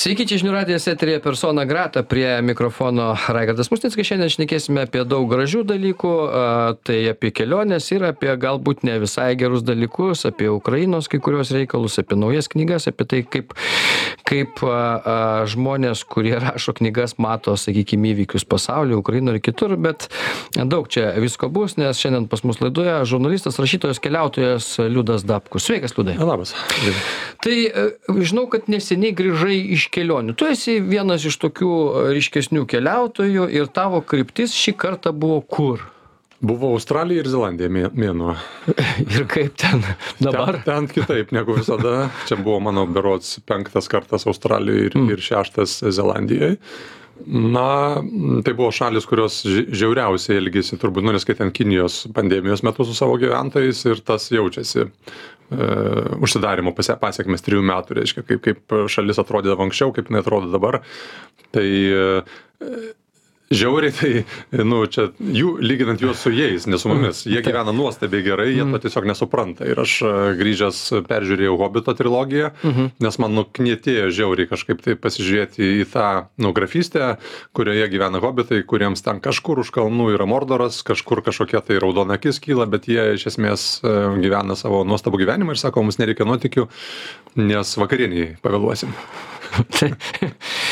Sveiki, čia žinių radijas eterija persona grata prie mikrofono Raigardas Musnickas. Šiandien šnekėsime apie daug gražių dalykų, tai apie keliones ir apie galbūt ne visai gerus dalykus, apie Ukrainos kai kurios reikalus, apie naujas knygas, apie tai, kaip, kaip žmonės, kurie rašo knygas, mato, sakykime, įvykius pasaulyje, Ukrainoje ir kitur, bet daug čia visko bus, nes šiandien pas mus laidoje žurnalistas, rašytojas, keliautojas Liudas Dapkus. Sveikas, Liudai. Labas. Tai žinau, kad neseniai grįžai iš kelionių. Tu esi vienas iš tokių ryškesnių keliautojų ir tavo kryptis šį kartą buvo kur? Buvo Australija ir Zelandija mėnuo. ir kaip ten dabar? Ten, ten kitaip negu visada. Čia buvo mano berots penktas kartas Australijoje ir, mm. ir šeštas Zelandijoje. Na, tai buvo šalis, kurios žiauriausiai elgėsi, turbūt, nu, neskaitant Kinijos pandemijos metu su savo gyventojais ir tas jaučiasi e, užsidarimo pasiekmes trijų metų, reiškia, kaip, kaip šalis atrodydavo anksčiau, kaip jinai atrodo dabar. Tai e, žiauriai tai nu čia jų lyginant juos su jais ne su mumis. Jie gyvena nuostabiai gerai jie to tiesiog nesupranta. Ir aš e, grįžęs peržiūrėjau hobito trilogiją nes man nuknietėjo žiauriai kažkaip tai pasižiūrėti į tą nu grafystę kurioje gyvena hobitai kuriems ten kažkur už kalnų yra mordoras kažkur kažkokia tai raudona akis kyla bet jie iš esmės e, gyvena savo nuostabų gyvenimą ir sako mums nereikia nuotykių nes vakarienei pavėluosim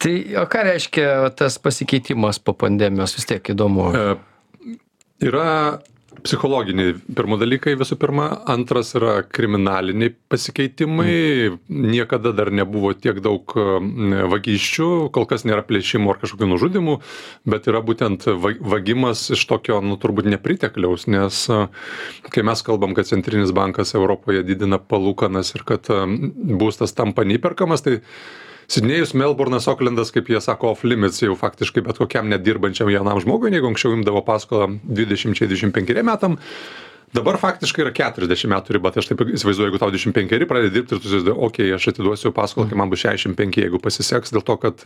tai o ką reiškia tas pasikeitimas po pandemijos? Vis tiek įdomu. E, yra psichologiniai pirmu dalykai visų pirma antras yra kriminaliniai pasikeitimai. Niekada dar nebuvo tiek daug vagysčių kol kas nėra plėšimų ar kažkokių nužudymų bet yra būtent va vagimas iš tokio nu turbūt nepritekliaus nes kai mes kalbam kad centrinis bankas europoje didina palūkanas ir kad būstas tampa neįperkamas tai sidnėjus melburnas oklendas kaip jie sako off limits jau faktiškai bet kokiam nedirbančiam jaunam žmogui jeigu anksčiau imdavo paskolą dvidešimčiai dvidešim penkeriem metam. Dabar faktiškai yra keturiasdešim metų riba tai aš taip įsivaizduoju jeigu tau dvidešim penkeri pradedi dirbt ir tu įsivaizduoji okei aš atiduosiu paskolą kai man bus šešiasdešim penki jeigu pasiseks. Dėl to kad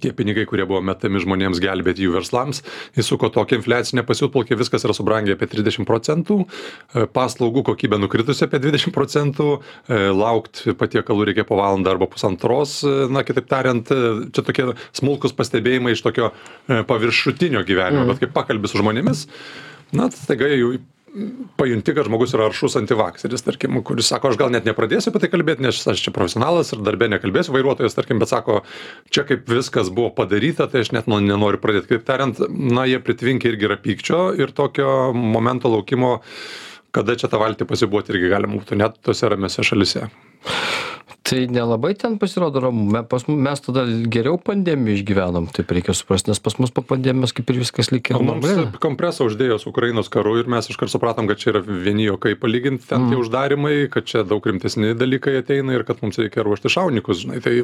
tie pinigai kurie buvo metami žmonėms gelbėti jų verslams įsuko tokią infliacinę pasiutpolkę viskas yra subrangę apie trisdešim procentų e, paslaugų kokybė nukritusi apie dvidešim procentų e, laukt patiekalų reikia po valandą arba pusantros e, na kitaip tariant čia tokie smulkūs pastebėjimai iš tokio paviršutinio gyvenimo bet kai pakalbi su žmonėmis na staiga jau pajunti kad žmogus yra aršus antivakseris tarkim kuris sako aš gal net nepradėsiu apie tai kalbėt nes aš čia profesionalas ir darbe nekalbėsiu. Vairuotojas tarkim bet sako čia kaip viskas buvo padaryta tai aš net nu nenoriu pradėt. Kitaip tariant na jie pritvinkę irgi yra pykčio ir tokio momento laukimo kada čia tą valtį pasiūbuot irgi galima būtų net tose ramiose šalyse tai nelabai ten pasirodo ramu. Pas mes tada geriau pandemiją išgyvenom taip reikia suprast nes pas mus po pandemijos kaip ir viskas lyg ir mums kompresą uždėjo su ukrainos karu ir mes iškart supratom kad čia yra vieni juokai palygint ten tie uždarymai kad čia daug rimtesni dalykai ateina ir kad mums reikia ruošti šaudynikus žinai tai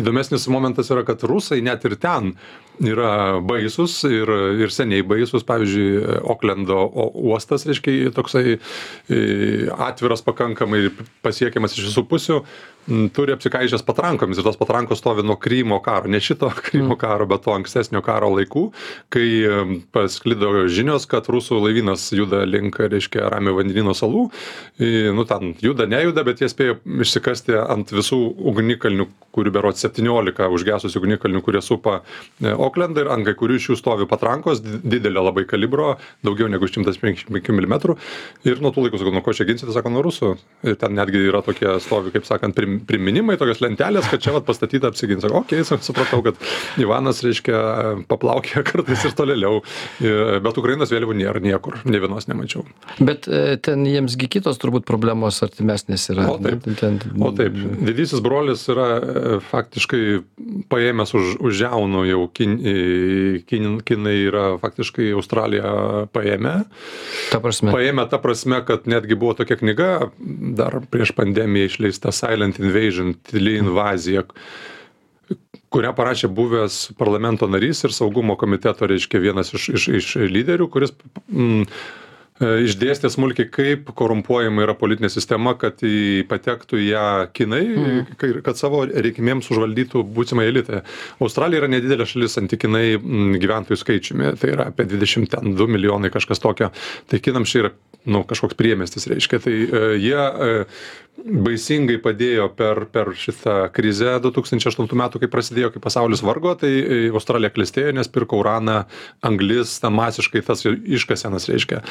įdomesnis momentas yra kad rusai net ir ten yra baisūs ir ir seniai baisūs. Pavyzdžiui oklendo uostas reiškia toksai atviras pakankamai pasiekiamas iš visų pusių turi apsikaižęs patrankomis ir tos patrankos stovi nuo krymo karo ne šito krymo karo bet to ankstesnio karo laikų kai pasklido žinios kad rusų laivynas juda link reiškia ramiojo vandenyno salų. Nu ten juda nejuda bet jie spėjo išsikasti ant visų ugnikalnių kurių berods septyniolika užgesusių ugnikalnių kurie supa e, oklendą ir ant kai kurių iš jų stovi patrankos didelio labai kalibro daugiau negu šimtas penkiasdešim penkių milimetrų. Ir nuo tų laikų sakau nuo ko čia ginsitės sako nuo rusų. Ir ten netgi yra tokie stovi kaip sakant prim priminimai tokios lentelės kad čia vat pastatyta apsigint. Sakau okei supratau kad ivanas reiškia paplaukioja kartais ir tolėliau. Bet ukrainos vėliavų nėra niekur nė vienos nemačiau. Bet e, ten jiems gi kitos turbūt problemos artimesnės yra o taip. Ten o taip. Didysis brolis yra e, faktiškai paėmęs už už žiaunų jau kin kin kinai yra faktiškai australiją paėmę. Ta prasme. Paėmę ta prasme kad netgi buvo tokia knyga dar prieš pandemiją išleista silent invasion tyli invazija kurią parašė buvęs parlamento narys ir saugumo komiteto reiškia vienas iš iš iš lyderių kuris mm, e, išdėstė smulkiai kaip korumpuojama yra politinė sistema kad patektų ją kinai kai kad savo reikmėms užvaldytų būsimąjį elitą. Australija yra nedidelė šalis santykinai mm, gyventojų skaičiumi tai yra apie dvidešim ten du milijonai kažkas tokio. Tai kinams čia yra nu, kažkoks priemestis, reiškia. Tai e, jie e, baisingai padėjo per, per šitą krizę 2008 metų, kai prasidėjo, kai pasaulis vargo, tai e, Australija klestėjo, nes pirko uraną, anglis, ten masiškai tas iškasenas reiškia.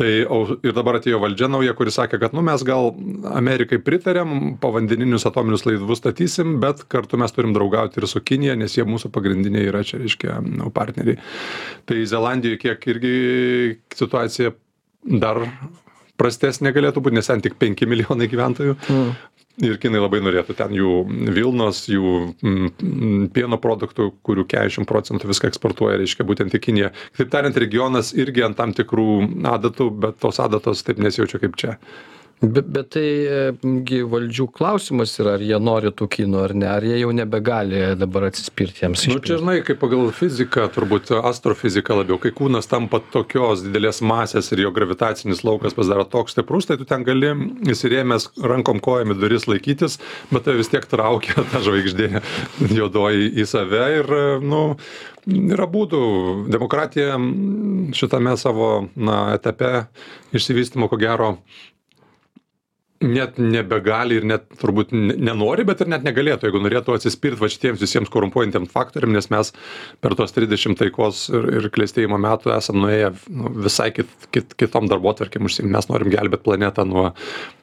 Tai ir dabar atėjo valdžia nauja, kuri sakė, kad nu, mes gal Amerikai pritarėm, povandeninius atominius laivus statysim, bet kartu mes turim draugauti ir su Kinija, nes jie mūsų pagrindiniai yra čia, reiškia, nu, partneriai. Tai Zelandijoje kiek irgi situacija dar prastesnė galėtų būti, nes ten tik 5 milijonai gyventojų. Mm. Ir kinai labai norėtų ten jų Vilnos, jų mm, pieno produktų, kurių 40 procentų viską eksportuoja, reiškia būtent į Kiniją. Kitaip tariant, regionas irgi ant tam tikrų adatų, bet tos adatos taip nesijaučia kaip čia bet bet tai e, gi valdžių klausimas yra ar jie nori tų kinų ar ne ar jie jau nebegali dabar atsispirt jiems nu čia žinai kaip pagal fiziką turbūt astrofiziką labiau kai kūnas tampa tokios didelės masės ir jo gravitacinis laukas pasidaro toks stiprus tai tu ten gali įsirėmęs rankom kojom į duris laikytis bet tave vis tiek traukia ta žvaigždė juodoji į save ir nu yra būdų. Demokratija šitame savo na etape išsivystymo ko gero net nebegali ir net turbūt nenori bet ir net negalėtų jeigu norėtų atsispirt vat šitiems visiems korumpuojantiem faktoriam nes mes per tuos trisdešim taikos ir ir klestėjimo metų esam nuėję nu visai kit kit kitom darbotvarkėm užsiimt mes norim gelbėt planetą nuo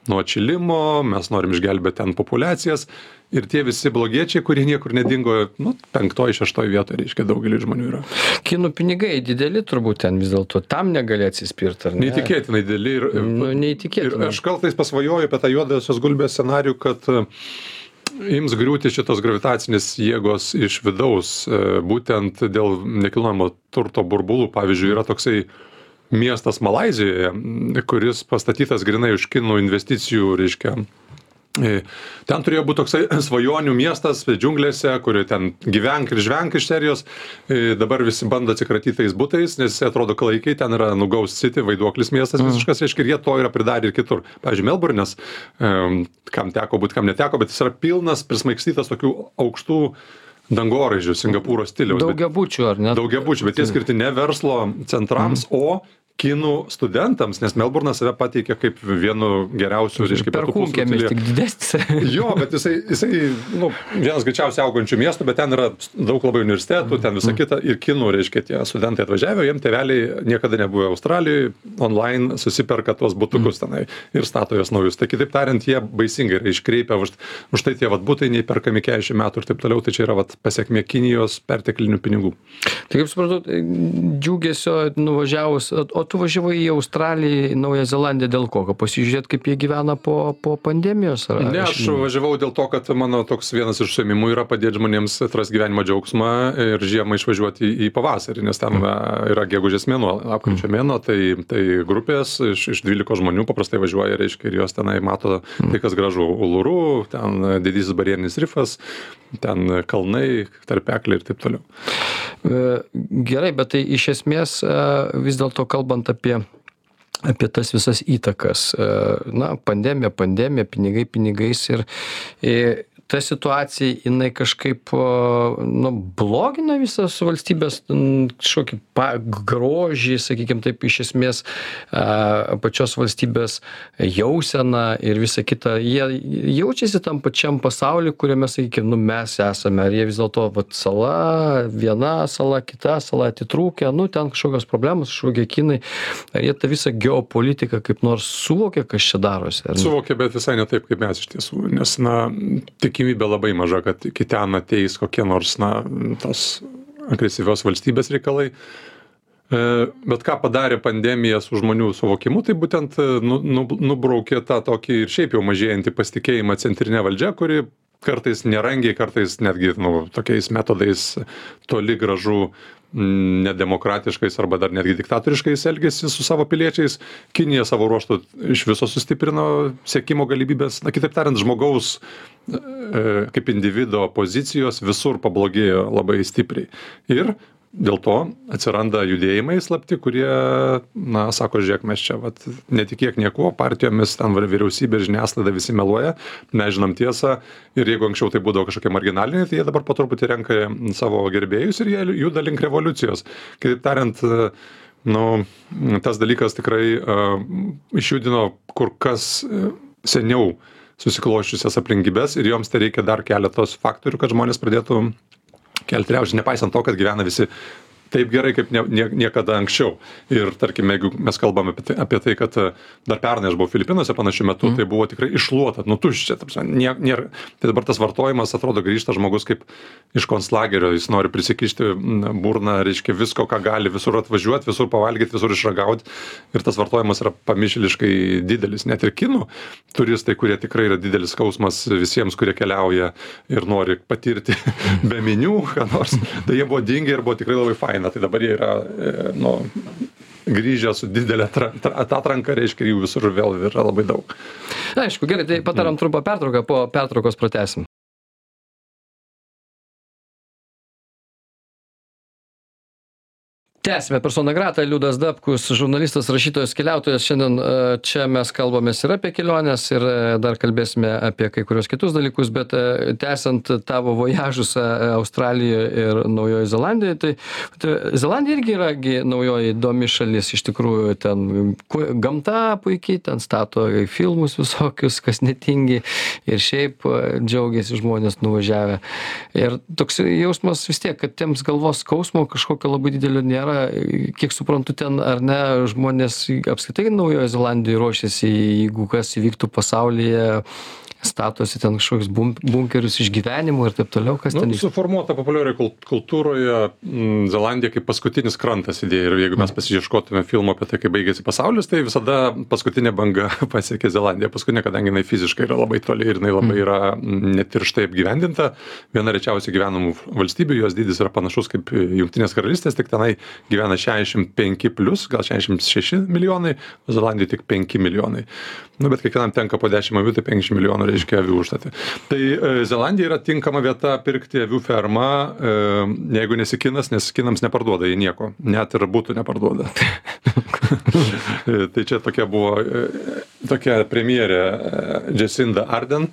nuo atšilimo mes norim išgelbėt ten populiacijas ir tie visi blogiečiai kurie niekur nedingo nu penktoj šeštoj vietoj reiškia daugeliui žmonių yra. Kinų pinigai dideli turbūt ten vis dėlto tam negali atsispirt ar ne? Neįtikėtinai dideli ir nu neįtikėtinai. ir aš kartais pasvajoju apie tą juodosios gulbės scenarijų kad e, ims griūti šitos gravitacinės jėgos iš vidaus e, būtent dėl nekilnojamo turto burbulų. Pavyzdžiui yra toksai miestas malaizijoje kuris pastatytas grynai už kinų investicijų reiškia ten turėjo būti toksai svajonių miestas džiunglėse, kur ten gyvenk ir žvenk iš serijos. E, dabar visi bando atsikratyti tais būtais, nes atrodo klaikiai, ten yra Nugaus City, vaiduoklis miestas mm. visiškas, reiškia, jie to yra pridarę ir kitur. Pavyzdžiui, Melbourne'as, kam teko būti, kam neteko, bet jis yra pilnas, prismaikstytas tokių aukštų dangoraižių Singapūro stiliaus. Daugiabučių ar ne? Daugiabučių, bet jie skirti ne verslo centrams, mm. o kinų studentams nes melburnas save pateikia kaip vienu geriausių reiškia perkūnkiemis tik didesnis. Jo bet jisai jisai nu vienas greičiausiai augančių miestų bet ten yra daug labai universitetų ten visa kita ir kinų reiškia tie studentai atvažiavę jiem tėveliai niekada nebuvę australijoj online susiperka tuos butukus tenai ir stato juos naujus. Tai kitaip tariant jie baisingai yra iškreipę už už tai tie vat butai neįperkami keturiasdešim metų ir taip toliau tai čia yra vat pasekmė kinijos perteklinių pinigų. Tai kaip suprantu džiugesio nuvažiavus o tu važiavai į australiją į naująją zelandiją dėl ko? Kad pasižiūrėt kaip jie gyvena po po pandemijos ar ne aš važiavau dėl to kad mano toks vienas iš užsiėmimų yra padėt žmonėms atrast gyvenimo džiaugsmą ir žiemą išvažiuoti į pavasarį nes ten yra gegužės mėnuo lapkričio mėnuo tai tai grupės iš iš dvylikos žmonių paprastai važiuoja reiškia ir jos tenai mato tai kas gražu. Uluru ten didysis barjerinis rifas ten kalnai tarpekliai ir taip toliau. E, gerai bet tai iš esmės e, vis dėlto kalbant apie apie tas visas įtakas na pandemija pandemija pinigai pinigais ir ta situacija jinai kažkaip nu blogina visas valstybės kažkokį pa grožį sakykim taip iš esmės a pačios valstybės jauseną ir visa kita. Jie jaučiasi tam pačiam pasauly kuriame sakykim nu mes esame. Ar jie vis dėlto vat sala viena sala kita sala atitrūkę nu ten kažkokios problemos kažkokie kinai. Ar jie tą visą geopolitiką kaip nors suvokia kas čia darosi ar ne? Suvokia bet visai ne taip kaip mes iš tiesų. Nes na tik tikimybė labai maža, kad iki ten ateis kokie nors, na, tos agresyvios valstybės reikalai. E, bet ką padarė pandemija su žmonių suvokimu, tai būtent e, nu, nu, nubraukė tą tokį ir šiaip jau mažėjantį pasitikėjimą centrinė valdžia, kuri kartais nerangiai, kartais netgi nu, tokiais metodais toli gražu nedemokratiškais arba dar netgi diktatoriškais elgiasi su savo piliečiais. Kinija savo ruoštų iš viso sustiprino sėkimo galimybės, na kitaip tariant, žmogaus e, kaip individo pozicijos visur pablogėjo labai stipriai. Ir dėl to atsiranda judėjimai slapti kurie na sako žiūrėk mes čia vat netikėk niekuo partijomis ten vyriausybė žiniasklaida visi meluoja mes žinom tiesą. Ir jeigu anksčiau tai būdavo kažkokie marginaliniai tai jie dabar po truputį renka savo gerbėjus ir jie juda link revoliucijos. Kitaip tariant nu tas dalykas tikrai a, išjudino kur kas e, seniau susiklosčiusias aplinkybes ir joms tai reikia dar keletos faktorių, kad žmonės pradėtų kelti riaušę, nepaisant to, kad gyvena visi taip gerai kaip ne, nie, niekada anksčiau. Ir tarkime, jeigu mes kalbame apie tai, apie tai kad e, dar pernai aš buvau Filipinuose panašiu metu, mm. tai buvo tikrai išluota, nutuščia. Nė, nėra, tai dabar tas vartojimas atrodo grįžta žmogus kaip iš konslagerio, jis nori prisikišti burną, reiškia visko, ką gali, visur atvažiuoti, visur pavalgyti, visur išragauti. Ir tas vartojimas yra pamišliškai didelis. Net ir kinų turistai, kurie tikrai yra didelis skausmas visiems, kurie keliauja ir nori patirti be minių, ką nors, tai jie buvo dingi ir buvo tikrai labai faini kaina, tai dabar jie yra, e, nu, grįžę su didelė atranka, reiškia, jų visur vėl yra labai daug. Aišku, gerai, tai padarom trumpą pertrauką, po pertraukos pratesim. Tęsiame persona grata liudas dapkus žurnalistas rašytojas keliautojas. Šiandien e, čia mes kalbamės ir apie keliones ir e, dar kalbėsime apie kai kuriuos kitus dalykus bet e, tęsiant tavo vojažus australijoj ir naujojoj zelandijoj tai, tai zelandija irgi yra gi naujoji įdomi šalis. Iš tikrųjų ten gamta puikiai ten stato filmus visokius kas netingi ir šiaip džiaugiasi žmonės nuvažiavę. Ir toks jausmas vis tiek kad tiems galvos skausmo kažkokio labai didelio nėra kiek suprantu ten ar ne žmonės apskritai naujojoj zelandijoj ruošiasi jeigu kas įvyktų pasaulyje statosi ten kažkokius bum bunkerius išgyvenimų ir taip toliau, kas nu, ten. Suformuota populiarioje kultūroje m, mm, Zelandija kaip paskutinis krantas idėja ir jeigu mes mm. pasižiūrėtume filmą apie tai, kaip baigėsi pasaulis, tai visada paskutinė banga pasiekė Zelandiją. Paskutinė, kadangi jinai fiziškai yra labai toli ir jinai labai mm. yra netirštai apgyvendinta, viena rečiausiai gyvenamų valstybių, jos dydis yra panašus kaip Junktinės karalystės, tik tenai gyvena 65 plus, gal 66 milijonai, Zelandijoje tik 5 milijonai. Nu, bet kiekvienam tenka po 10 avių, tai 50 milijonų reiškia avių užstatė. Tai e, Zelandija yra tinkama vieta pirkti avių fermą, e, jeigu nesikinas, nes kinams neparduoda jie nieko, net ir būtų neparduoda. tai čia tokia buvo e, tokia premjerė Jacinda Arden,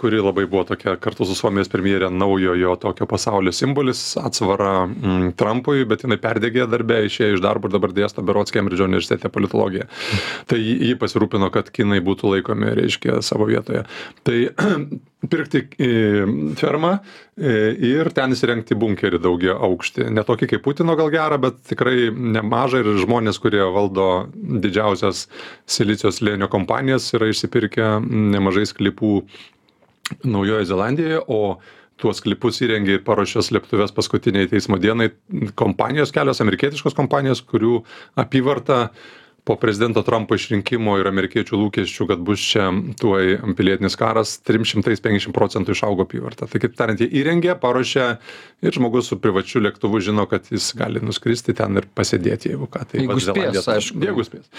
kuri labai buvo tokia kartu su Suomijos premjerė naujojo tokio pasaulio simbolis, atsvara mm, Trumpui, bet jinai perdegė darbę, išėjo iš darbo ir dabar dėsto Berots Kembridžo universitete politologiją. Tai ji pasirūpino, kad kinai būtų laikomi, reiškia, savo vietoje. Tai pirkti e, fermą e, ir ten įsirengti bunkerį daugia aukštį. Ne tokį kaip Putino gal gerą, bet tikrai nemažą ir žmonės, kurie valdo didžiausias silicijos lėnio kompanijas, yra išsipirkę nemažai sklypų Naujojo Zelandijoje, o tuos klipus įrengė ir paruošė slėptuves paskutiniai teismo dienai kompanijos kelios amerikietiškos kompanijos kurių apyvarta po prezidento Trumpo išrinkimo ir amerikiečių lūkesčių, kad bus čia tuoj pilietinis karas, 350 procentų išaugo apyvarta. Tai kaip tariant, jie įrengė, paruošė ir žmogus su privačiu lėktuvu žino, kad jis gali nuskristi ten ir pasėdėti, jeigu ką. Tai jeigu spės, aišku. Jeigu spės.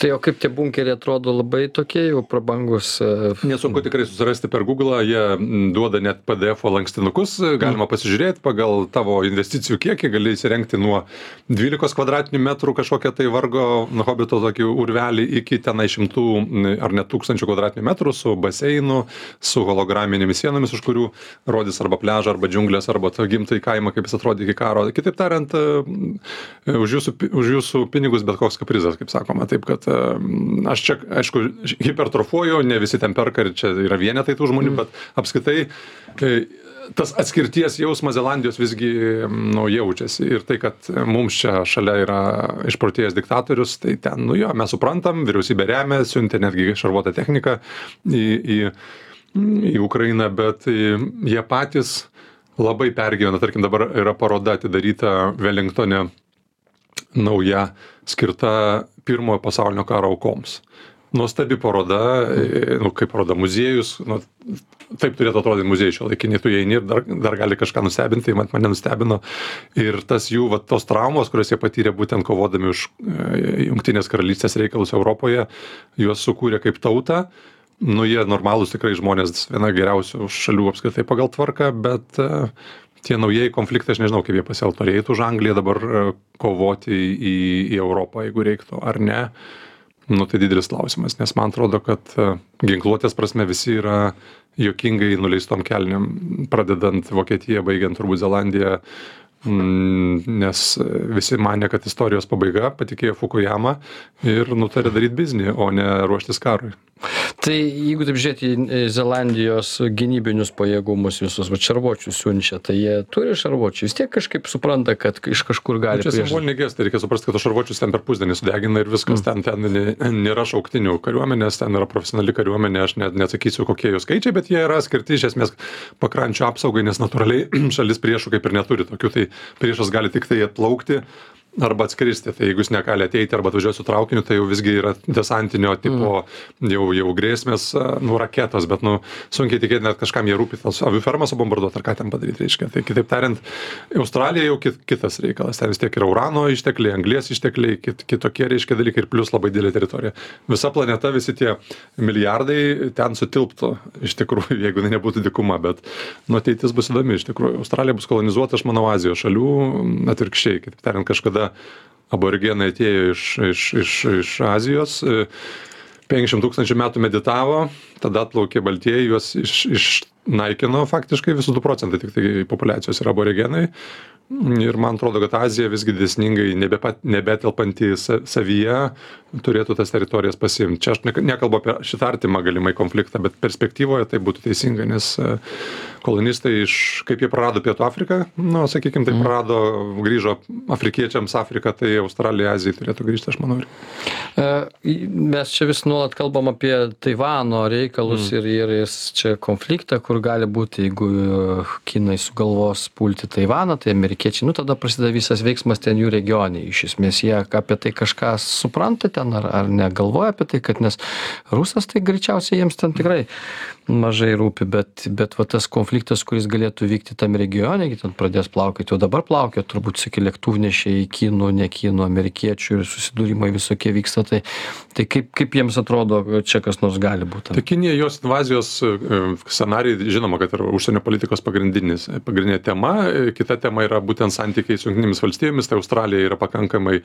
Tai o kaip tie bunkeriai atrodo labai tokie jau prabangus? E, Nesunku tikrai susirasti per Google, jie duoda net PDF lankstinukus, galima pasižiūrėti pagal tavo investicijų kiekį, gali įsirengti nuo 12 kvadratinių metrų kažkokią tai vargo, hobito to tokį urvelį iki tenai šimtų ar net tūkstančių kvadratinių metrų su baseinu, su holograminėmis sienomis, už kurių rodys arba pležą, arba džiunglės, arba tą gimtąjį kaimą, kaip jis atrodė iki karo. Kitaip tariant, e, už jūsų, už jūsų pinigus bet koks kaprizas, kaip sakoma. Taip kad e, aš čia, aišku, hipertrofuoju, ne visi ten perka ir čia yra vienetai tų žmonių, mm. bet apskritai tas atskirties jausmas Zelandijos visgi nu, jaučiasi. Ir tai, kad mums čia šalia yra išprotėjęs diktatorius, tai ten, nu jo, mes suprantam, vyriausybė remia, siuntė netgi šarvuotą techniką į, į, į Ukrainą, bet jie patys labai pergyvena. Tarkim, dabar yra paroda atidaryta Wellingtone nauja, skirta pirmojo pasaulinio karo aukoms nuostabi paroda, e, nu, kaip paroda muziejus, nu, taip turėtų atrodyti muziejai šiuolaikiniai, tu eini ir dar, dar gali kažką nustebinti, tai man, mane nustebino. Ir tas jų, va, tos traumos, kurias jie patyrė būtent kovodami už e, Junktinės karalystės reikalus Europoje, juos sukūrė kaip tautą. Nu, jie normalūs tikrai žmonės, viena geriausių šalių apskritai pagal tvarką, bet uh, tie naujieji konfliktai, aš nežinau, kaip jie pasielgtų, ar eitų už Angliją dabar kovoti į, į Europą, jeigu reiktų, ar ne. Uh, nu tai didelis klausimas nes man atrodo kad e, ginkluotės prasme visi yra juokingai nuleistom kelnėm pradedant vokietija baigiant turbūt zelandija nes visi mane, kad istorijos pabaiga, patikėjo Fukuyama ir nutarė daryti biznį, o ne ruoštis karui. Tai jeigu taip žiūrėti Zelandijos gynybinius pajėgumus visus, va šarvuočius siunčia, tai jie turi šarvuočių, vis tiek kažkaip supranta, kad iš kažkur gali. Nu, čia simbolinė gesta, reikia suprasti, kad šarvuočius ten per pusdienį sudegina ir viskas, mm. ten, ten nėra šauktinių kariuomenės, ten yra profesionali kariuomenė, aš net neatsakysiu, kokie jų skaičiai, bet jie yra skirti iš esmės pakrančio apsaugai, nes natūraliai šalis priešų kaip ir neturi tokių, tai priešas gali tik tai atplaukti arba atskristi. Tai jeigu jis negali ateiti arba atvažiuot su traukiniu tai jau visgi yra desantinio tipo jau jau grėsmės nu raketos. Bet nu sunkiai tikėtina kad kažkam jie rūpi tas avių fermas subombarduot ar ką ten padaryt reiškia. Tai kitaip tariant australija jau kit kitas reikalas. Ten vis tiek yra urano ištekliai anglies ištekliai kit kitokie reiškia dalykai ir plius labai didelė teritorija. Visa planeta visi tie milijardai ten sutilptų iš tikrųjų jeigu jinai nebūtų dykuma bet nu ateitis bus įdomi. Iš tikrųjų australija bus kolonizuota aš manau azijos šalių atvirkščiai. Kitaip tariant kažkada kada aborigenai atėjo iš, iš, iš, iš Azijos, 500 tūkstančių metų meditavo, tada atplaukė baltieji, juos iš, išnaikino faktiškai visų 2 procentai tik tai populiacijos yra aborigenai. Ir man atrodo, kad Azija visgi dėsningai nebetelpanti savyje turėtų tas teritorijas pasiimti. Čia aš nekalbu apie šitą artimą galimai konfliktą, bet perspektyvoje tai būtų teisinga, nes kolonistai iš kaip jie prarado pietų afriką nu sakykim taip mhm. prarado grįžo afrikiečiams afriką tai australija azijai turėtų grįžt aš manau e, mes čia vis nuolat kalbam apie taivano reikalus mm. ir ir čia konfliktą kur gali būti jeigu kinai sugalvos pulti taivaną tai amerikiečiai nu tada prasideda visas veiksmas ten jų regione iš esmės jie apie tai kažką supranta ten ar ar negalvoja apie tai kad nes rusas tai greičiausiai jiems ten tikrai mažai rūpi bet bet va tas konfliktas kuris galėtų vykti tam regione gi ten pradės plaukiot jau dabar plaukioja turbūt visokie lėktuvnešiai kinų ne kinų amerikiečių ir susidūrimai visokie vyksta tai tai kaip kaip jiems atrodo čia kas nors gali būt tai kinija jos invazijos e, scenarijai žinoma kad yra užsienio politikos pagrindinis pagrindinė tema kita tema yra būtent santykiai su jungtinėmis valstijomis tai australija yra pakankamai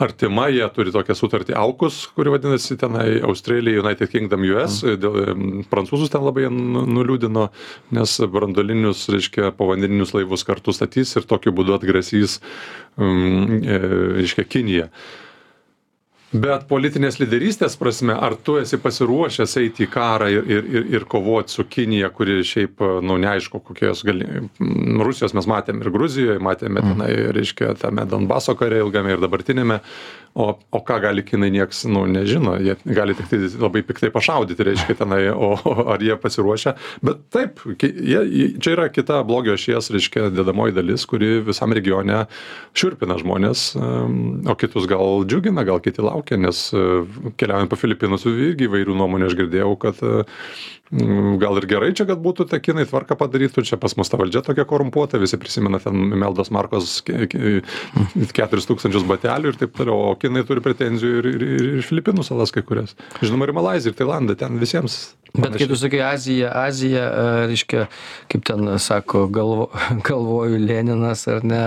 artima jie turi tokią sutartį aukus kuri vadinasi tenai australija united kingdom us mm. dėl prancūzus ten ten labai nu nuliūdino nes branduolinius reiškia povandeninius laivus kartu statys ir tokiu būdu atgrasys mm, e, reiškia kiniją. Bet politinės lyderystės prasme ar tu esi pasiruošęs eiti į karą ir ir ir ir kovot su kinija kuri šiaip nu neaišku kokios gali rusijos mes matėm ir gruzijoj matėme tenai reiškia tame donbaso kare ilgame ir dabartiniame o o ką gali kinai nieks nu nežino. Jie gali tiktai labai piktai pašaudyti reiškia tenai o ar jie pasiruošę. Bet taip jie čia yra kita blogio ašies reiškia dedamoji dalis kuri visam regione šiurpina žmones o kitus gal džiugina gal kiti laukia nes keliaujant po filipinus irgi įvairių nuomonių aš girdėjau kad Mm, gal ir gerai čia, kad būtų tie kinai tvarką padarytų, čia pas mus ta valdžia tokia korumpuota, visi prisimena ten Meldos Markos 4000 batelių ir taip toliau, o kinai turi pretenzijų ir, ir, ir Filipinų salas kai kurias. Žinoma, ir Malaziją, ir Tailandą, ten visiems Bet kai tu sakai Azija, Azija, e, reiškia, kaip ten sako, galvo, galvoju Leninas ar ne,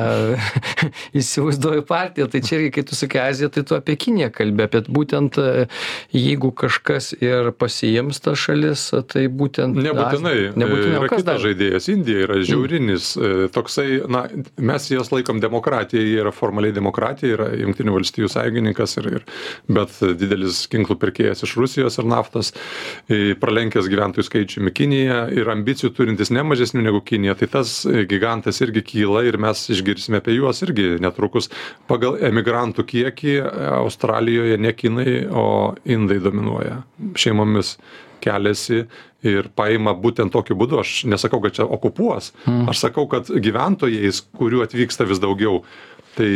įsivaizduoju partiją, tai čia irgi, kai tu sakai Azija, tai tu apie Kiniją kalbė, apie būtent e, jeigu kažkas ir pasiims tą šalis, tai būtent... Nebūtinai. Azija, nebūtinai. Yra kitas žaidėjas, Indija yra žiaurinis, mm. toksai, na, mes jas laikom demokratija, jie yra formaliai demokratija, yra Junktinių valstybių sąjungininkas, ir, ir, bet didelis ginklų pirkėjas iš Rusijos ir naftos. Pra pralenkęs gyventojų skaičiumi Kiniją ir ambicijų turintis ne mažesnių negu Kinija, tai tas gigantas irgi kyla ir mes išgirsime apie juos irgi netrukus. Pagal emigrantų kiekį Australijoje ne Kinai, o Indai dominuoja. Šeimomis keliasi ir paima būtent tokiu būdu. Aš nesakau, kad čia okupuos, hmm. aš sakau, kad gyventojais, kurių atvyksta vis daugiau, tai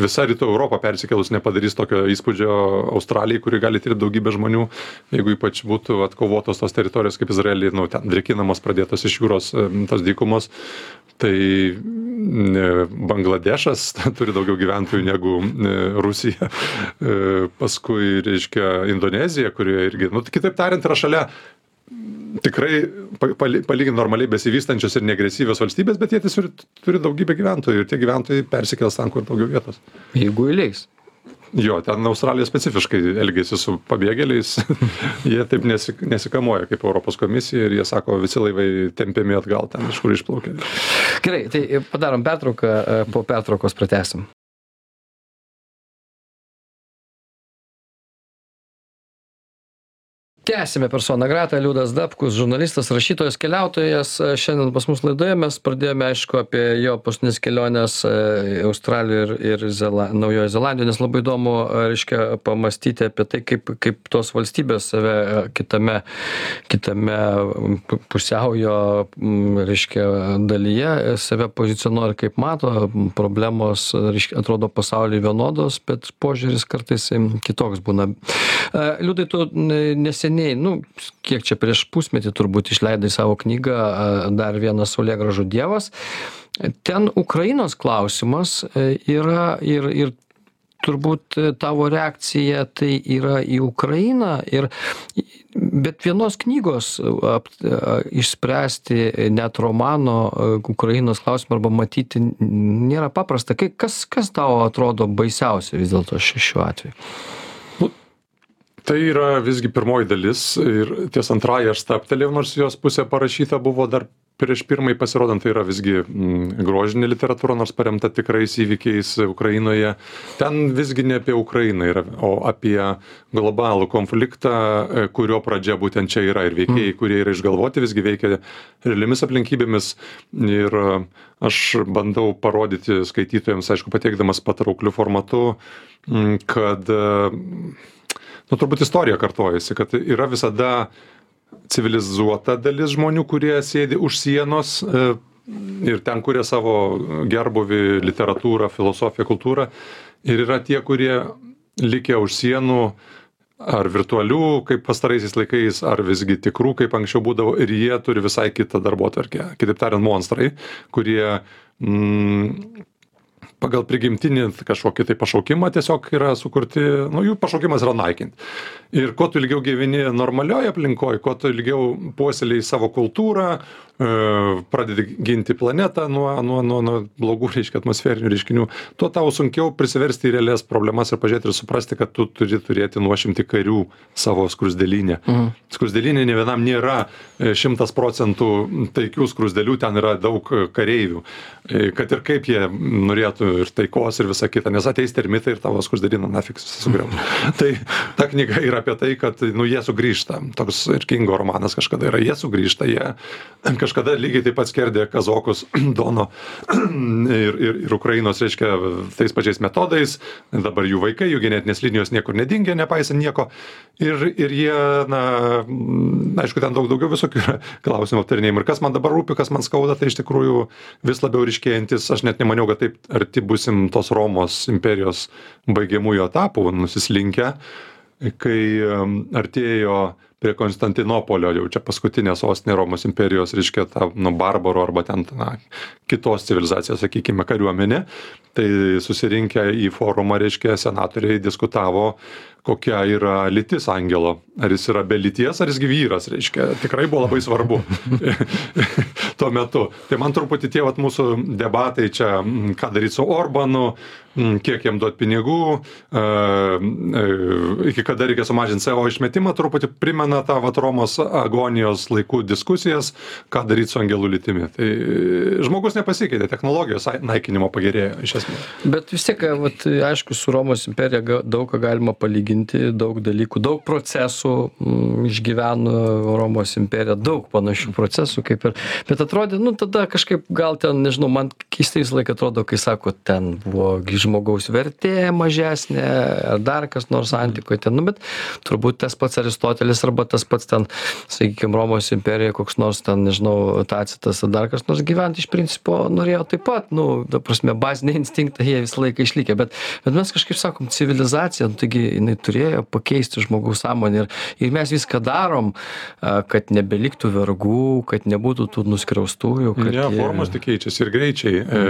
visa rytų europa persikėlus nepadarys tokio įspūdžio australijai kuri gali tirt daugybę žmonių jeigu ypač būtų atkovotos tos teritorijos kaip izraely nu ten drėkinamos pradėtos iš jūros tos dykumos. Tai bangladešas turi daugiau gyventojų negu rusija. E, paskui reiškia indonezija kurioje irgi nu kitaip tariant yra šalia tikrai pali palygint normaliai besivystančios ir neagresyvios valstybės bet jie tiesiog turi daugybę gyventojų ir tie gyventojai persikels ten kur daugiau vietos. Jeigu įleis. Jo ten australija specifiškai elgiasi su pabėgėliais. Jie taip nesi nesikamuoja kaip europos komisija ir jie sako visi laivai tempiami atgal ten iš kur išplaukė gerai tai padarom pertrauką po pertraukos pratęsim tęsiame persona grata liudas dapkus žurnalistas rašytojas keliautojas. Šiandien pas mus laidoje mes pradėjome aišku apie jo paskutines keliones australijoj ir ir zela naujojoj zelandijoj nes labai įdomu reiškia pamąstyti apie tai kaip kaip tos valstybės save kitame kitame pusiaujo reiškia dalyje save pozicionuoja ir kaip mato. Problemos reiškia atrodo pasauly vienodos bet požiūris kartais kitoks būna. Liudai tu neseniai neseniai nu kiek čia prieš pusmetį turbūt išleidai savo knygą dar vienas saulėgrąžų dievas. Ten ukrainos klausimas yra ir ir turbūt tavo reakcija tai yra į ukrainą ir bet vienos knygos ap išspręsti net romano ukrainos klausimą arba matyti nėra paprasta. Kas kas tau atrodo baisiausia vis dėlto šiuo atveju tai yra visgi pirmoji dalis ir ties antrąja aš stabtelėjau nors jos pusė parašyta buvo dar prieš pirmąjį pasirodant tai yra visgi grožinė literatūra nors paremta tikrais įvykiais ukrainoje. Ten visgi ne apie ukrainą yra o apie globalų konfliktą kurio pradžia būtent čia yra ir veikėjai kurie yra išgalvoti visgi veikia realiomis aplinkybėmis. Ir aš bandau parodyti skaitytojams aišku pateikdamas patraukliu formatu kad nu turbūt istorija kartojasi kad yra visada civilizuota dalis žmonių kurie sėdi už sienos ir ten kuria savo gerbūvį literatūrą filosofiją kultūrą. Ir yra tie kurie likę už sienų ar virtualių kaip pastaraisiais laikais ar visgi tikrų kaip anksčiau būdavo ir jie turi visai kitą darbotvarkę. Kitaip tariant monstrai kurie mm, pagal prigimtinį kažkokį tai pašaukimą tiesiog yra sukurti nu jų pašaukimas yra naikint. Ir kuo tu ilgiau gyveni normalioj aplinkoj kuo tu ilgiau puoselėji savo kultūrą e, pradedi ginti planetą nuo nuo nuo nuo blogų reiškia atmosferinių reiškinių tuo tau sunkiau prisiversti į realias problemas ir pažiūrėti ir suprasti kad tu turi turėti nuošimtį karių savo skruzdėlyne. Skruzdėlyne nė vienam nėra e, šimtas procentų taikių skruzdėlių ten yra daug kareivių. E, kad ir kaip jie norėtų ir taikos ir visa kita nes ateis termitai ir tavo skruzdėlyną nafik sugriaus. Tai ta knyga yra apie tai kad nu jie sugrįžta. Toks ir kingo romanas kažkada yra. Jie sugrįžta jie kažkada lygiai taip pat skerdė kazokus dono ir ir ir ukrainos reiškia tais pačiais metodais. Dabar jų vaikai jų genetinės linijos niekur nedingę nepaisant nieko. Ir ir jie na aišku ten daug daugiau visokių klausimų aptarinėjimų. Ir kas man dabar rūpi kas man skauda tai iš tikrųjų vis labiau ryškėjantis aš net nemaniau kad taip arti būsim tos romos imperijos baigiamųjų etapų nusislinkę kai artėjo prie konstantinopolio jau čia paskutinė sostinė romos imperijos reiškia ta nu barbarų arba ten na kitos civilizacijos sakykime kariuomenė. Tai susirinkę į forumą reiškia senatoriai diskutavo kokia yra lytis angelo. Ar jis yra be lyties ar jis gi vyras reiškia. Tikrai buvo labai svarbu tuo metu. Tai man truputį tie vat mūsų debatai čia ką daryt su orbanu kiek jam duot pinigų a e, iki kada reikia sumažint co išmetimą truputį primena tą vat romos agonijos laikų diskusijas ką daryt su angelų lytimi. Tai žmogus nepasikeitė technologijos naikinimo pagerėjo iš esmės. Bet vis tiek vat aišku su romos imperija daug ką galima palyginti daug dalykų daug procesų išgyveno romos imperija daug panašių procesų kaip ir bet atrodė nu tada kažkaip gal ten nežinau man keistai visą laiką atrodo kai sako ten buvo gi žmogaus vertė mažesnė ar dar kas nors antikoj ten nu bet turbūt tas pats aristotelis arba tas pats ten sakykim romos imperijoj koks nors ten nežinau tacitas ar dar kas nors gyvent iš principo norėjo taip pat nu ta prasme baziniai instinktai jie visą laiką išlikę bet bet mes kažkaip sakom civilizacija nu taigi jinai turėjo pakeisti žmogaus sąmonę ir ir mes viską darom kad nebeliktų vergų kad nebūtų tų nuskriaustųjų ne formos tik keičiasi ir greičiai e,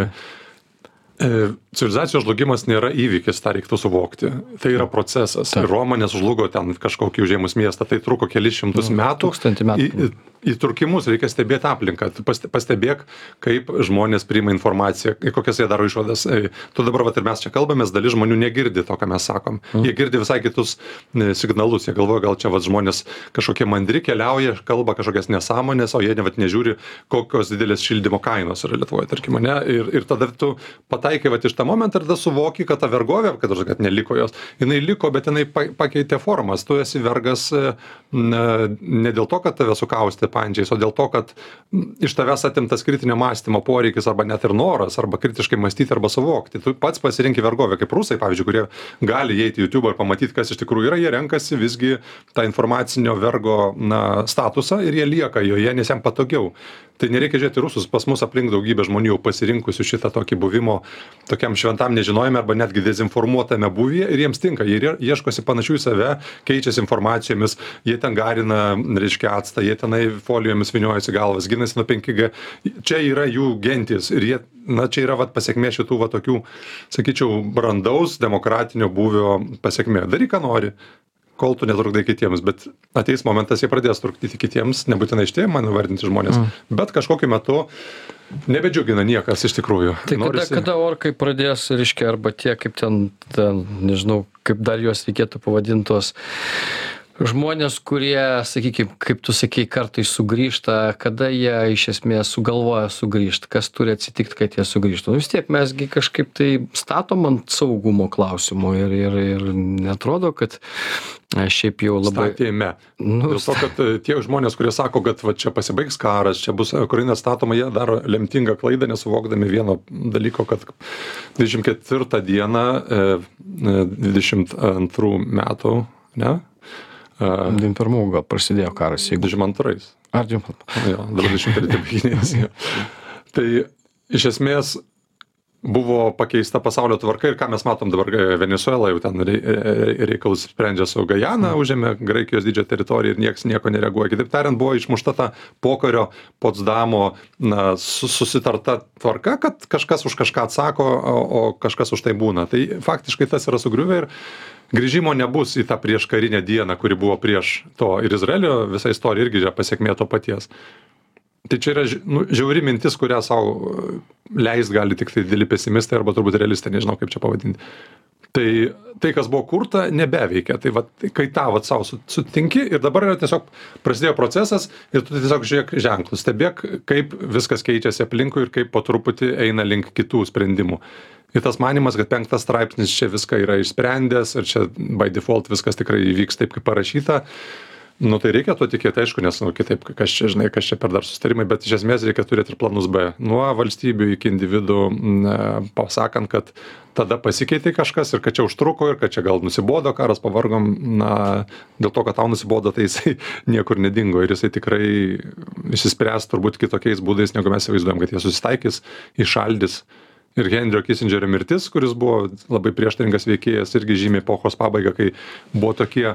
E, civilizacijos žlugimas nėra įvykis, tą reiktų suvokti. Tai yra procesas. Ir Roma nesužlugo ten kažkokį užėmus miestą, tai truko kelis šimtus nu, metų. Tūkstantį metų. Į, įtrūkimus reikia stebėt aplinką. Tu pas pastebėk kaip žmonės priima informaciją kokias jie daro išvadas. Tu dabar vat ir mes čia kalbamės dalis žmonių negirdi to ką mes sakom. Jie girdi visai kitus e, signalus. Jie galvoja gal čia vat žmonės kažkokie mandri keliauja kalba kažkokias nesąmones o jie vat nežiūri kokios didelės šildymo kainos yra lietuvoj tarkim ane? Ir ir tada tu pataikai vat iš tą momentą ir tada suvoki kad ta vergovė kad kad neliko jos jinai liko bet jinai pa pakeitė formas. Tu esi vergas e, na ne dėl to kad tave sukaustė pančiais o dėl to kad iš tavęs atimtas kritinio mąstymo poreikis arba net ir noras arba kritiškai mąstyti arba suvokti. Tu pats pasirenki vergovę kaip rusai pavyzdžiui kurie gali įeit į jutubą ir pamatyt kas iš tikrųjų yra jie renkasi visgi tą informacinio vergo na statusą ir jie lieka joje nes jam patogiau tai nereikia žiūrėt į rusus pas mus aplink daugybė žmonių jau pasirinkusių šitą tokį buvimo tokiam šventam nežinojime arba netgi dezinformuotame būvyje ir jiems tinka jie ieškosi panašių į save keičiasi informacijomis jie ten garina reiškia actą jie tenai folijomis vyniojasi galvas ginasi nuo 5G. Čia yra jų gentis ir jie, na, čia yra vat, pasiekmė šitų va tokių, sakyčiau, brandaus demokratinio būvio pasiekmė. Daryk, ką nori, kol tu netrukdai kitiems, bet ateis momentas, jie pradės trukdyti kitiems, nebūtinai iš tėvų man vardinti žmonės, mm. bet kažkokiu metu nebedžiugina niekas iš tikrųjų. Tai Norisi... kada, kada orkai pradės, reiškia, arba tie, kaip ten, ten, nežinau, kaip dar juos reikėtų pavadintos, žmonės kurie sakykim kaip tu sakei kartais sugrįžta kada jie iš esmės sugalvoja sugrįžt kas turi atsitikt kad jie sugrįžtų. Nu vis tiek mes gi kažkaip tai statom ant saugumo klausimo ir ir ir neatrodo kad šiaip jau labai statėme. Nu, dėl to kad e, tie žmonės kurie sako kad va čia pasibaigs karas čia bus ukraina statoma jie daro lemtingą klaidą nesuvokdami vieno dalyko kad dvidešim ketvirtą dieną e, e, dvidešimt antrų metų ne 21 gal prasidėjo karas, jeigu. 22. Ar 22? Jo, dabar 23 baiginėjasi. tai iš esmės buvo pakeista pasaulio tvarka ir ką mes matom dabar e, Venezuela jau ten reikalus sprendžia su Gajana, mm. užėmė Graikijos didžią teritoriją ir niekas nieko nereaguoja. Kitaip tariant, buvo išmušta ta pokario Potsdamo na, susitarta tvarka, kad kažkas už kažką atsako, o, o kažkas už tai būna. Tai faktiškai tas yra sugriuvę ir grįžimo nebus į tą prieškarinę dieną kuri buvo prieš to ir izraelio visa istorija irgi yra pasekmė to paties tai čia yra nu žiauri mintis kurią sau e, leist gali tiktai dideli pesimistai arba turbūt realistai nežinau kaip čia pavadinti tai tai kas buvo kurta nebeveikia. Tai vat kai tą vat sau su sutinki ir dabar yra tiesiog prasidėjo procesas ir tu tiesiog žiūrėk ženklus. Stebėk kaip viskas keičiasi aplinkui ir kaip po truputį eina link kitų sprendimų. Ir tas manymas kad penktas straipsnis čia viską yra išsprendęs ir čia by default viskas tikrai įvyks taip kaip parašyta nu tai reikia tuo tikėt aišku nes nu kitaip kas čia žinai kas čia per dar susitarimai bet iš esmės reikia turėt ir planus b. Nuo valstybių iki individų na pasakant kad tada pasikeitė kažkas ir kad čia užtruko ir kad čia gal nusibodo karas pavargom na dėl to kad tau nusibodo tai jisai niekur nedingo ir jisai tikrai išsispręs turbūt kitokiais būdais negu mes įsivaizduojam kad jie susitaikys įšaldys. Ir henrio kisindžerio mirtis kuris buvo labai prieštaringas veikėjas irgi žymi epochos pabaigą kai buvo tokie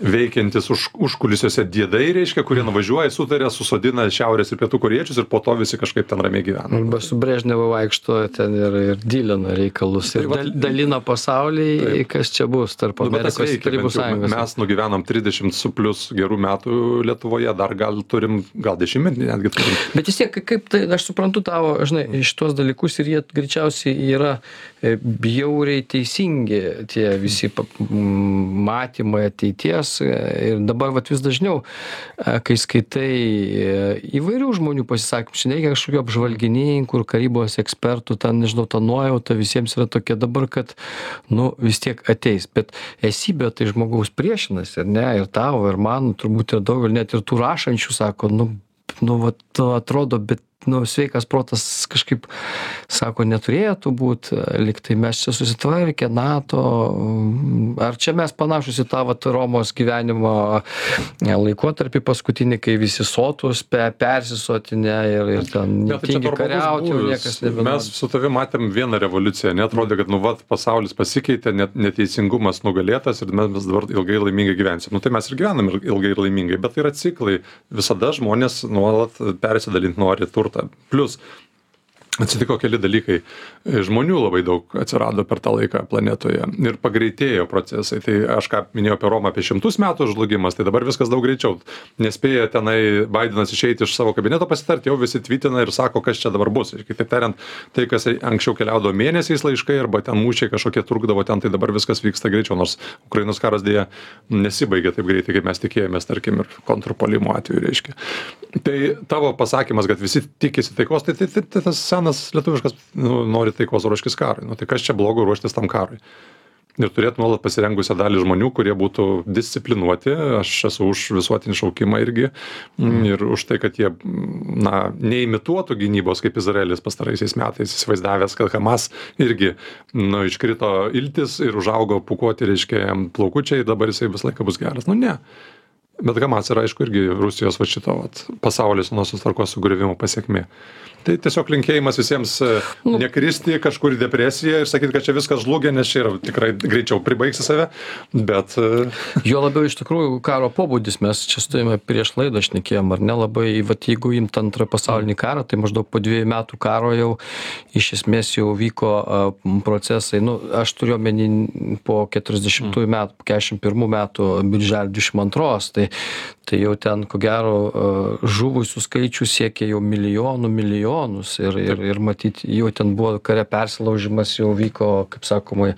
veikiantys už užkulisiuose diedai reiškia kurie nuvažiuoja sutaria susodina šiaurės ir pietų korėjiečius ir po to visi kažkaip ten ramiai gyvena. Arba su brežnevu vaikšto ten ir ir dylina reikalus ir dal dalina pasaulį kas čia bus tarp nu, amerikos ir tarybų sąjungos. mes nugyvenom trisdešimt su plius gerų metų lietuvoje dar gal turim gal dešimtmetį netgi turim. Bet vis tiek kaip tai aš suprantu tavo žinai šituos dalykus ir jie greičiausiai yra e, bjauriai teisingi tie visi matymai ateities žmonės e, ir dabar vat vis dažniau, e, kai skaitai e, įvairių žmonių pasisakymus, nereikia kažkokių apžvalgininkų ir karybos ekspertų, ten, nežinau, ta nuojauta visiems yra tokia dabar, kad, nu, vis tiek ateis, bet esybė tai žmogaus priešinasi, ar ne, ir tavo, ir man, turbūt ir daug, ir net ir tų rašančių sako, nu, nu, vat, atrodo, bet nu sveikas protas kažkaip sako neturėtų būt lyg tai mes čia susitvarkę nato ar čia mes panašūs į tą vat romos gyvenimo laikotarpį paskutinį kai visi sotūs pe persisotinę ir ir ten ne, tai tingi kariaut jau niekas nebenori. Mes su tavim matėm vieną revoliuciją. Neatrodė kad nu vat pasaulis pasikeitė net neteisingumas nugalėtas ir mes dabar ilgai laimingai gyvensim. Nu tai mes ir gyvenam ilgai ir laimingai bet tai yra ciklai. Visada žmonės nuolat persidalint nori turtą turtą plius atsitiko keli dalykai. Žmonių labai daug atsirado per tą laiką planetoje ir pagreitėjo procesai. Tai aš ką minėjau apie romą apie šimtus metų žlugimas tai dabar viskas daug greičiau. Nespėja tenai baidenas išeiti iš savo kabineto pasitart jau visi tvitina ir sako kas čia dabar bus. Ir kitaip tariant tai kas anksčiau keliaudavo mėnesiais laiškai arba ten mūšiai kažkokie trukdavo ten tai dabar viskas vyksta greičiau nors ukrainos karas deja nesibaigė taip greitai kaip mes tikėjomės tarkim ir kontrpuolimo atveju reiškia. Tai tavo pasakymas kad visi tikisi taikos tai tai tai, tai tas senas senas lietuviškas nu, nori taikos ruoškis karui. Nu, tai kas čia blogo ruoštis tam karui? Ir turėtų nuolat pasirengusią dalį žmonių, kurie būtų disciplinuoti. Aš esu už visuotinį šaukimą irgi. Mm. Ir už tai, kad jie na, neimituotų gynybos kaip Izraelis pastaraisiais metais, įsivaizdavęs, kad Hamas irgi nu, iškrito iltis ir užaugo pukuoti, reiškia, plaukučiai, dabar jisai visą laiką bus geras. Nu ne. Bet Hamas yra, aišku, irgi Rusijos va šito vat, pasaulio senosios tvarkos sugriuvimo pasiekmė tai tiesiog linkėjimas visiems e, nu. nekristi kažkur į depresiją ir sakyt kad čia viskas žlugę nes čia yra tikrai greičiau pribaigsi save bet e, juo labiau iš tikrųjų karo pobūdis mes čia su tavimi prieš laidą šnekėjom ar ne labai vat jeigu imt antrą pasaulinį karą tai maždaug po dviejų metų karo jau iš esmės jau vyko procesai nu aš turiu omeny po keturiasdešimtųjų mm. metų po keturiasdešim pirmų metų birželio dvidešim antros tai tai jau ten ko gero žuvusių skaičius siekė jau milijonų milijonus ir ir ir matyt jau ten buvo kare persilaužimas jau vyko kaip sakoma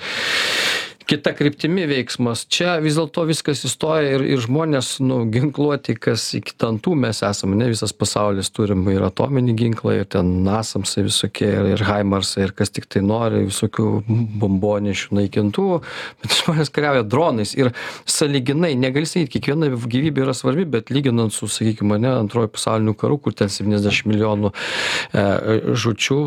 kita kryptimi veiksmas. Čia vis dėlto viskas įstoja ir ir žmonės nu ginkluoti kas iki dantų mes esam ane visas pasaulis turim ir atominį ginklą ir ten nasamsai visokie ir haimarsai ir kas tiktai nori visokių bombonešių naikintuvų bet žmonės kariauja dronais. Ir sąlyginai negali sakyt kiekviena gyvybė yra svarbi bet lyginant su sakykim ane antruoju pasauliniu karu kur ten septyniasdešim milijonų e, žūčių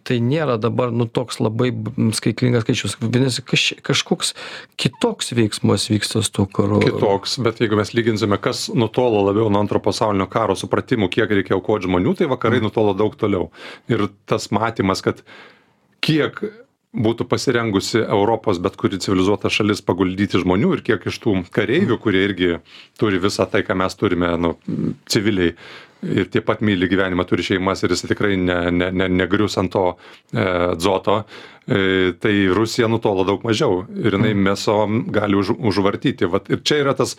tai nėra dabar nu toks labai skaitlingas skaičius. Vadinasi kaž kažkoks kažkoks kitoks veiksmas vyksta su tuo karu. Kitoks, bet jeigu mes lyginsime, kas nutolo labiau nuo antro pasaulinio karo supratimu, kiek reikia aukoti žmonių, tai vakarai mm. nutolo daug toliau. Ir tas matymas, kad kiek būtų pasirengusi Europos bet kuri civilizuota šalis paguldyti žmonių ir kiek iš tų kareivių, kurie irgi turi visą tai, ką mes turime, nu, civiliai, ir tiek pat myli gyvenimą, turi šeimas ir jis tikrai ne, ne, ne, negrius ant to e, dzoto, e, tai Rusija nutolo daug mažiau ir jinai mm. mesom gali už, užvartyti. Vat, ir čia yra tas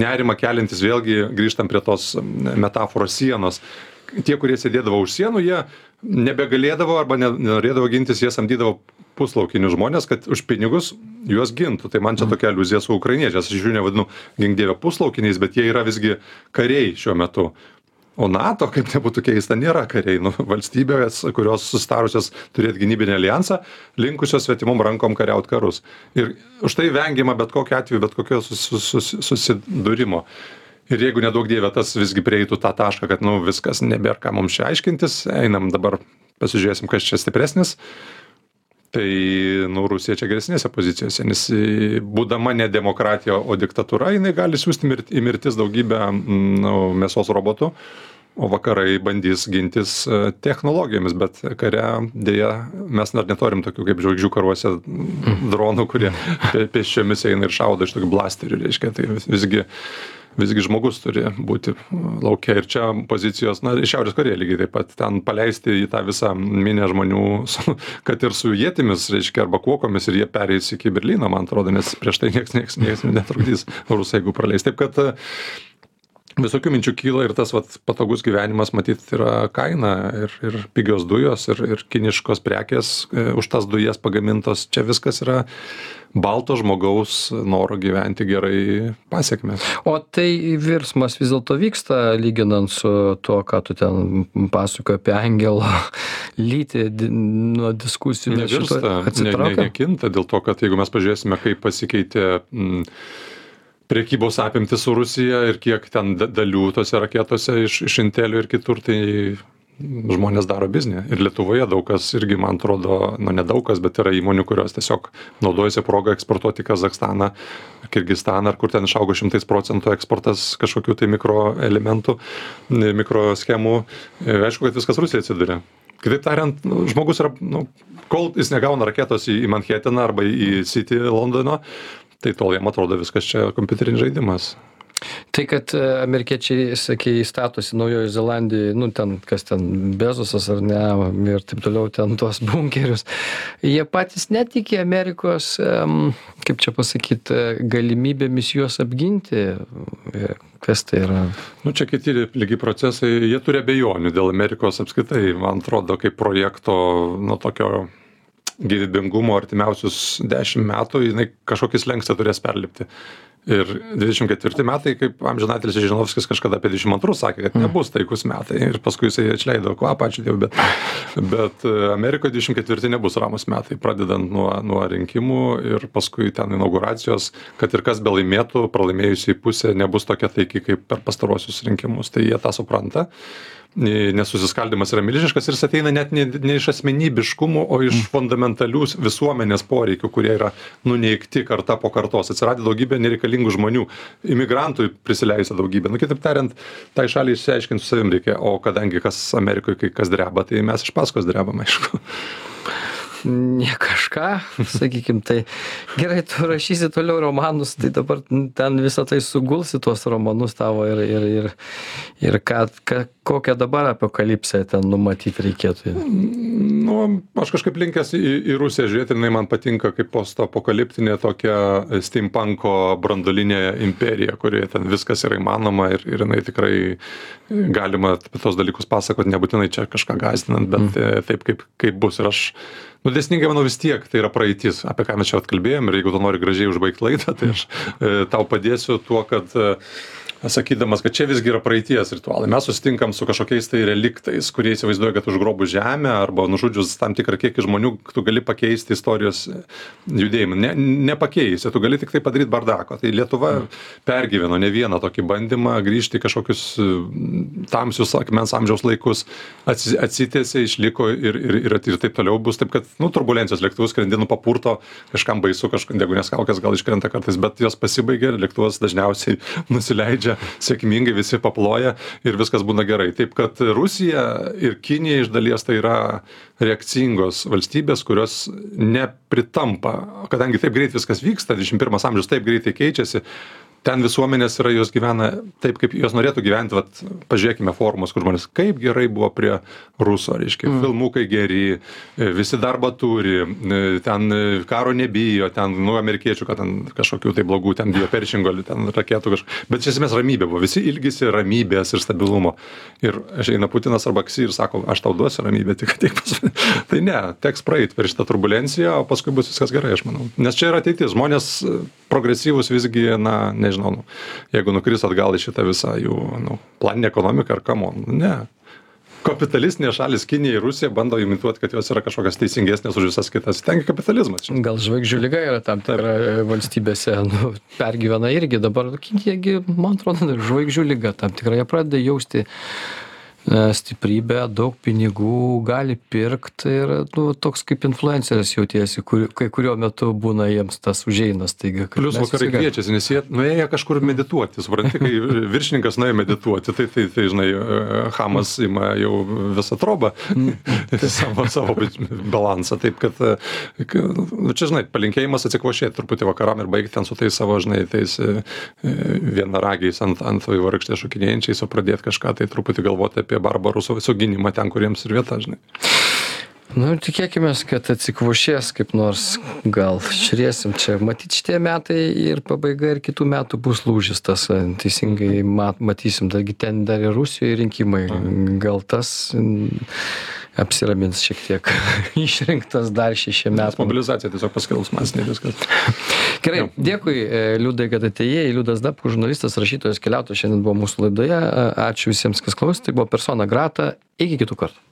nerima keliantis, vėlgi grįžtam prie tos metaforos sienos. Tie, kurie sėdėdavo už sienų, jie nebegalėdavo arba nenorėdavo gintis, jie samdydavo puslaukinius žmonės, kad už pinigus juos gintų. Tai man čia mm. tokia aliuzija su ukrainiečiais. Aš jų nevadinu gingdėvę puslaukiniais, bet jie yra visgi kariai šiuo metu o nato kaip nebūtų keista nėra kariai. Nu valstybės kurios susitarusios turėt gynybinį aljansą linkusios svetimom rankom kariaut karus. Ir už tai vengiama bet kokiu atveju bet kokio susi susi susidūrimo. Ir jeigu neduok dieve tas visgi prieitų tą tašką kad nu viskas nebėr ką mums čia aiškintis einam dabar pasižiūrėsim kas čia stipresnis tai nu rusija čia geresnėse pozicijose nes būdama ne demokratija o diktatūra jinai gali siųsti mirt į mirtis daugybę nu mėsos robotų o vakarai bandys gintis e, technologijomis bet kare deja mes dar neturim tokių kaip žvaigždžių karuose dronų kurie pėsčiomis eina ir šaudo iš tokių blasterių reiškia tai visgi visgi žmogus turi būti lauke ir čia pozicijos na ir šiaurės korėja lygiai taip pat ten paleisti į tą visą minią žmonių su kad ir su ietimis reiškia arba kuokomis ir jie pereis iki berlyno man atrodo nes prieš tai nieks nieks nieks netrukdys rusai jeigu praleis. Taip kad visokių minčių kyla ir tas vat patogus gyvenimas matyt yra kaina ir ir pigios dujos ir ir kiniškos prekės e, už tas dujas pagamintos. Čia viskas yra balto žmogaus noro gyventi gerai pasekmės o tai virsmas vis dėlto vyksta lyginant su tuo ką tu ten pasakojai apie angelo lytį nuo diskusijų nevirsta ne ne nekinta dėl to kad jeigu mes pažiūrėsime kaip pasikeitė m prekybos apimtys su rusija ir kiek ten dalių tose raketose iš iš intelio ir kitur tai žmonės daro biznį. Ir lietuvoje daug kas irgi man atrodo nu nedaug kas bet yra įmonių kurios tiesiog naudojasi proga eksportuot į kazachstaną kirgizstaną ar kur ten išaugo šimtais procentų eksportas kažkokių tai mikroelementų mikroschemų aišku kad viskas rusijai atsiduria. Kitaip tariant nu žmogus yra nu kol jis negauna raketos į manheteną arba į sitį londono tai tol jam atrodo viskas čia kompiuterinis žaidimas. Tai kad e, amerikiečiai sakei statosi naujojoj zelandijoj nu ten kas ten bezosas ar ne ir taip toliau ten tuos bunkerius. Jie patys netiki amerikos kaip čia pasakyt e, galimybėmis juos apginti. E, kas tai yra? Nu, čia kiti lygi procesai, jie turi abejonių dėl Amerikos apskritai, man atrodo, kaip projekto, nu, tokio gyvybingumo artimiausius dešimt metų, jinai kažkokį slengstą turės perlipti. Ir 24 metai, kaip amžinatelis Žinovskis kažkada apie 22 sakė, kad nebus taikus metai. Ir paskui jisai atleido kvapą, ačiū Dievui, bet, bet e, Amerikoje 24 nebus ramus metai, pradedant nuo, nuo rinkimų ir paskui ten inauguracijos, kad ir kas be laimėtų, pralaimėjusiai pusė nebus tokia taiki kaip per pastarosius rinkimus. Tai jie tą supranta nes susiskaldymas yra milžiniškas ir jis ateina net ne, ne iš asmenybiškumų, o iš fundamentalių visuomenės poreikių, kurie yra nuneikti karta po kartos. Atsiradė daugybė nereikalingų žmonių, imigrantų prisileisė daugybė. Nu, kitaip tariant, tai šaliai išsiaiškinti su savim reikia, o kadangi kas Amerikoje, kai kas dreba, tai mes iš paskos drebam, aišku ne kažką, sakykim, tai gerai, tu rašysi toliau romanus, tai dabar ten visą tai sugulsi tuos romanus tavo ir, ir, ir, ir ką, ką, kokią dabar apokalipsę ten numatyti reikėtų. Nu, aš kažkaip linkęs į, į Rusiją žiūrėti, jinai man patinka kaip postapokaliptinė tokia steampunko brandolinė imperija, kurioje ten viskas yra įmanoma ir, ir jinai tikrai galima apie tos dalykus pasakoti, nebūtinai čia kažką gazdinant, bet mm. taip kaip, kaip bus. Ir aš nu dėsningai manau vis tiek tai yra praeitis apie ką mes čia vat kalbėjom ir jeigu tu nori gražiai užbaigt laidą tai aš e, tau padėsiu tuo kad e, sakydamas kad čia visgi yra praeities ritualai. Mes susitinkam su kažkokiais tai reliktais kurie įsivaizduoja kad užgrobus žemę arba nužudžius tam tikrą kiekį žmonių tu gali pakeisti istorijos judėjimą. Ne nepakeisi tu gali tiktai padaryt bardako. Tai lietuva pergyveno ne vieną tokį bandymą grįžti į kažkokius tamsius akmens amžiaus laikus atsi atsitiesė išliko ir ir ir ir taip toliau. Bus taip kad nu turbulencijos lėktuvus skrendi nu papurto kažkam baisu kažk deguonies kaukės gal iškrenta kartais bet jos pasibaigia lėktuvas dažniausiai nusileidžia sėkmingai visi paploja ir viskas būna gerai. Taip kad Rusija ir Kinija iš dalies tai yra reakcingos valstybės, kurios nepritampa, kadangi taip greit viskas vyksta, 21 amžius taip greitai keičiasi, ten visuomenės yra jos gyvena taip kaip jos norėtų gyventi vat pažiūrėkime forumus kur žmonės kaip gerai buvo prie ruso reiškia Mm. filmukai geri visi darbą turi ten karo nebijo ten nu amerikiečių kad ten kažkokių tai blogų ten bijo peršingo ten raketų kaž bet iš esmės ramybė buvo visi ilgisi ramybės ir stabilumo. Ir ateina putinas arba ksi ir sako aš tau duosiu ramybę tik ateik pas mane. Tai ne teks praeit per šitą turbulenciją o paskui bus viskas gerai aš manau. Nes čia yra ateitis žmonės progresyvūs visgi na nežinau nu jeigu nukris atgal į šitą visą jų nu planinę ekonomiką ar kamon ne. Kapitalistinės šalys kinija ir rusija bando imituot kad jos yra kažkokios teisingesnės už visas kitas. Ten gi kapitalizmas čia. Gal žvaigždžių lyga yra tam tikra e, valstybėse, nu, pergyvena irgi dabar, Kinijagi, man atrodo, žvaigždžių lyga tam tikrai, jie pradeda jausti stiprybę, daug pinigų, gali pirkti ir nu, toks kaip influenceris jautiesi, kur, kai kuriuo metu būna jiems tas kad Plius vakarai kviečiasi, nes jie nuėjo kažkur medituoti, supranti, kai viršininkas nuėjo medituoti, tai, tai, tai žinai, e, Hamas ima jau visą trobą, savo, savo balansą, taip kad, e, k- nu, čia, žinai, palinkėjimas atsikvošėti truputį vakaram ir baigti ten su tais savo, žinai, tais e, e, vienaragiais ant, ant vaivorykštės šokinėjančiais, o pradėti kažką tai truputį galvoti apie barbarų su- suginimą ten, kuriems ir vieta, žinai. Nu, tikėkime, kad atsikvošės kaip nors, gal žiūrėsim čia. Matyt, šitie metai ir pabaiga ir kitų metų bus lūžis tas, teisingai mat, matysim, taigi ten dar ir Rusijoje rinkimai. Gal tas apsiramins šiek tiek išrinktas dar šešiem metam. mobilizacija tiesiog paskils masinė viskas. Gerai, dėkui e, Liudai, kad atėjai. Liudas Dabkus, žurnalistas, rašytojas, keliautojas šiandien buvo mūsų laidoje. Ačiū visiems, kas klausė. Tai buvo persona grata. Iki kitų kartų.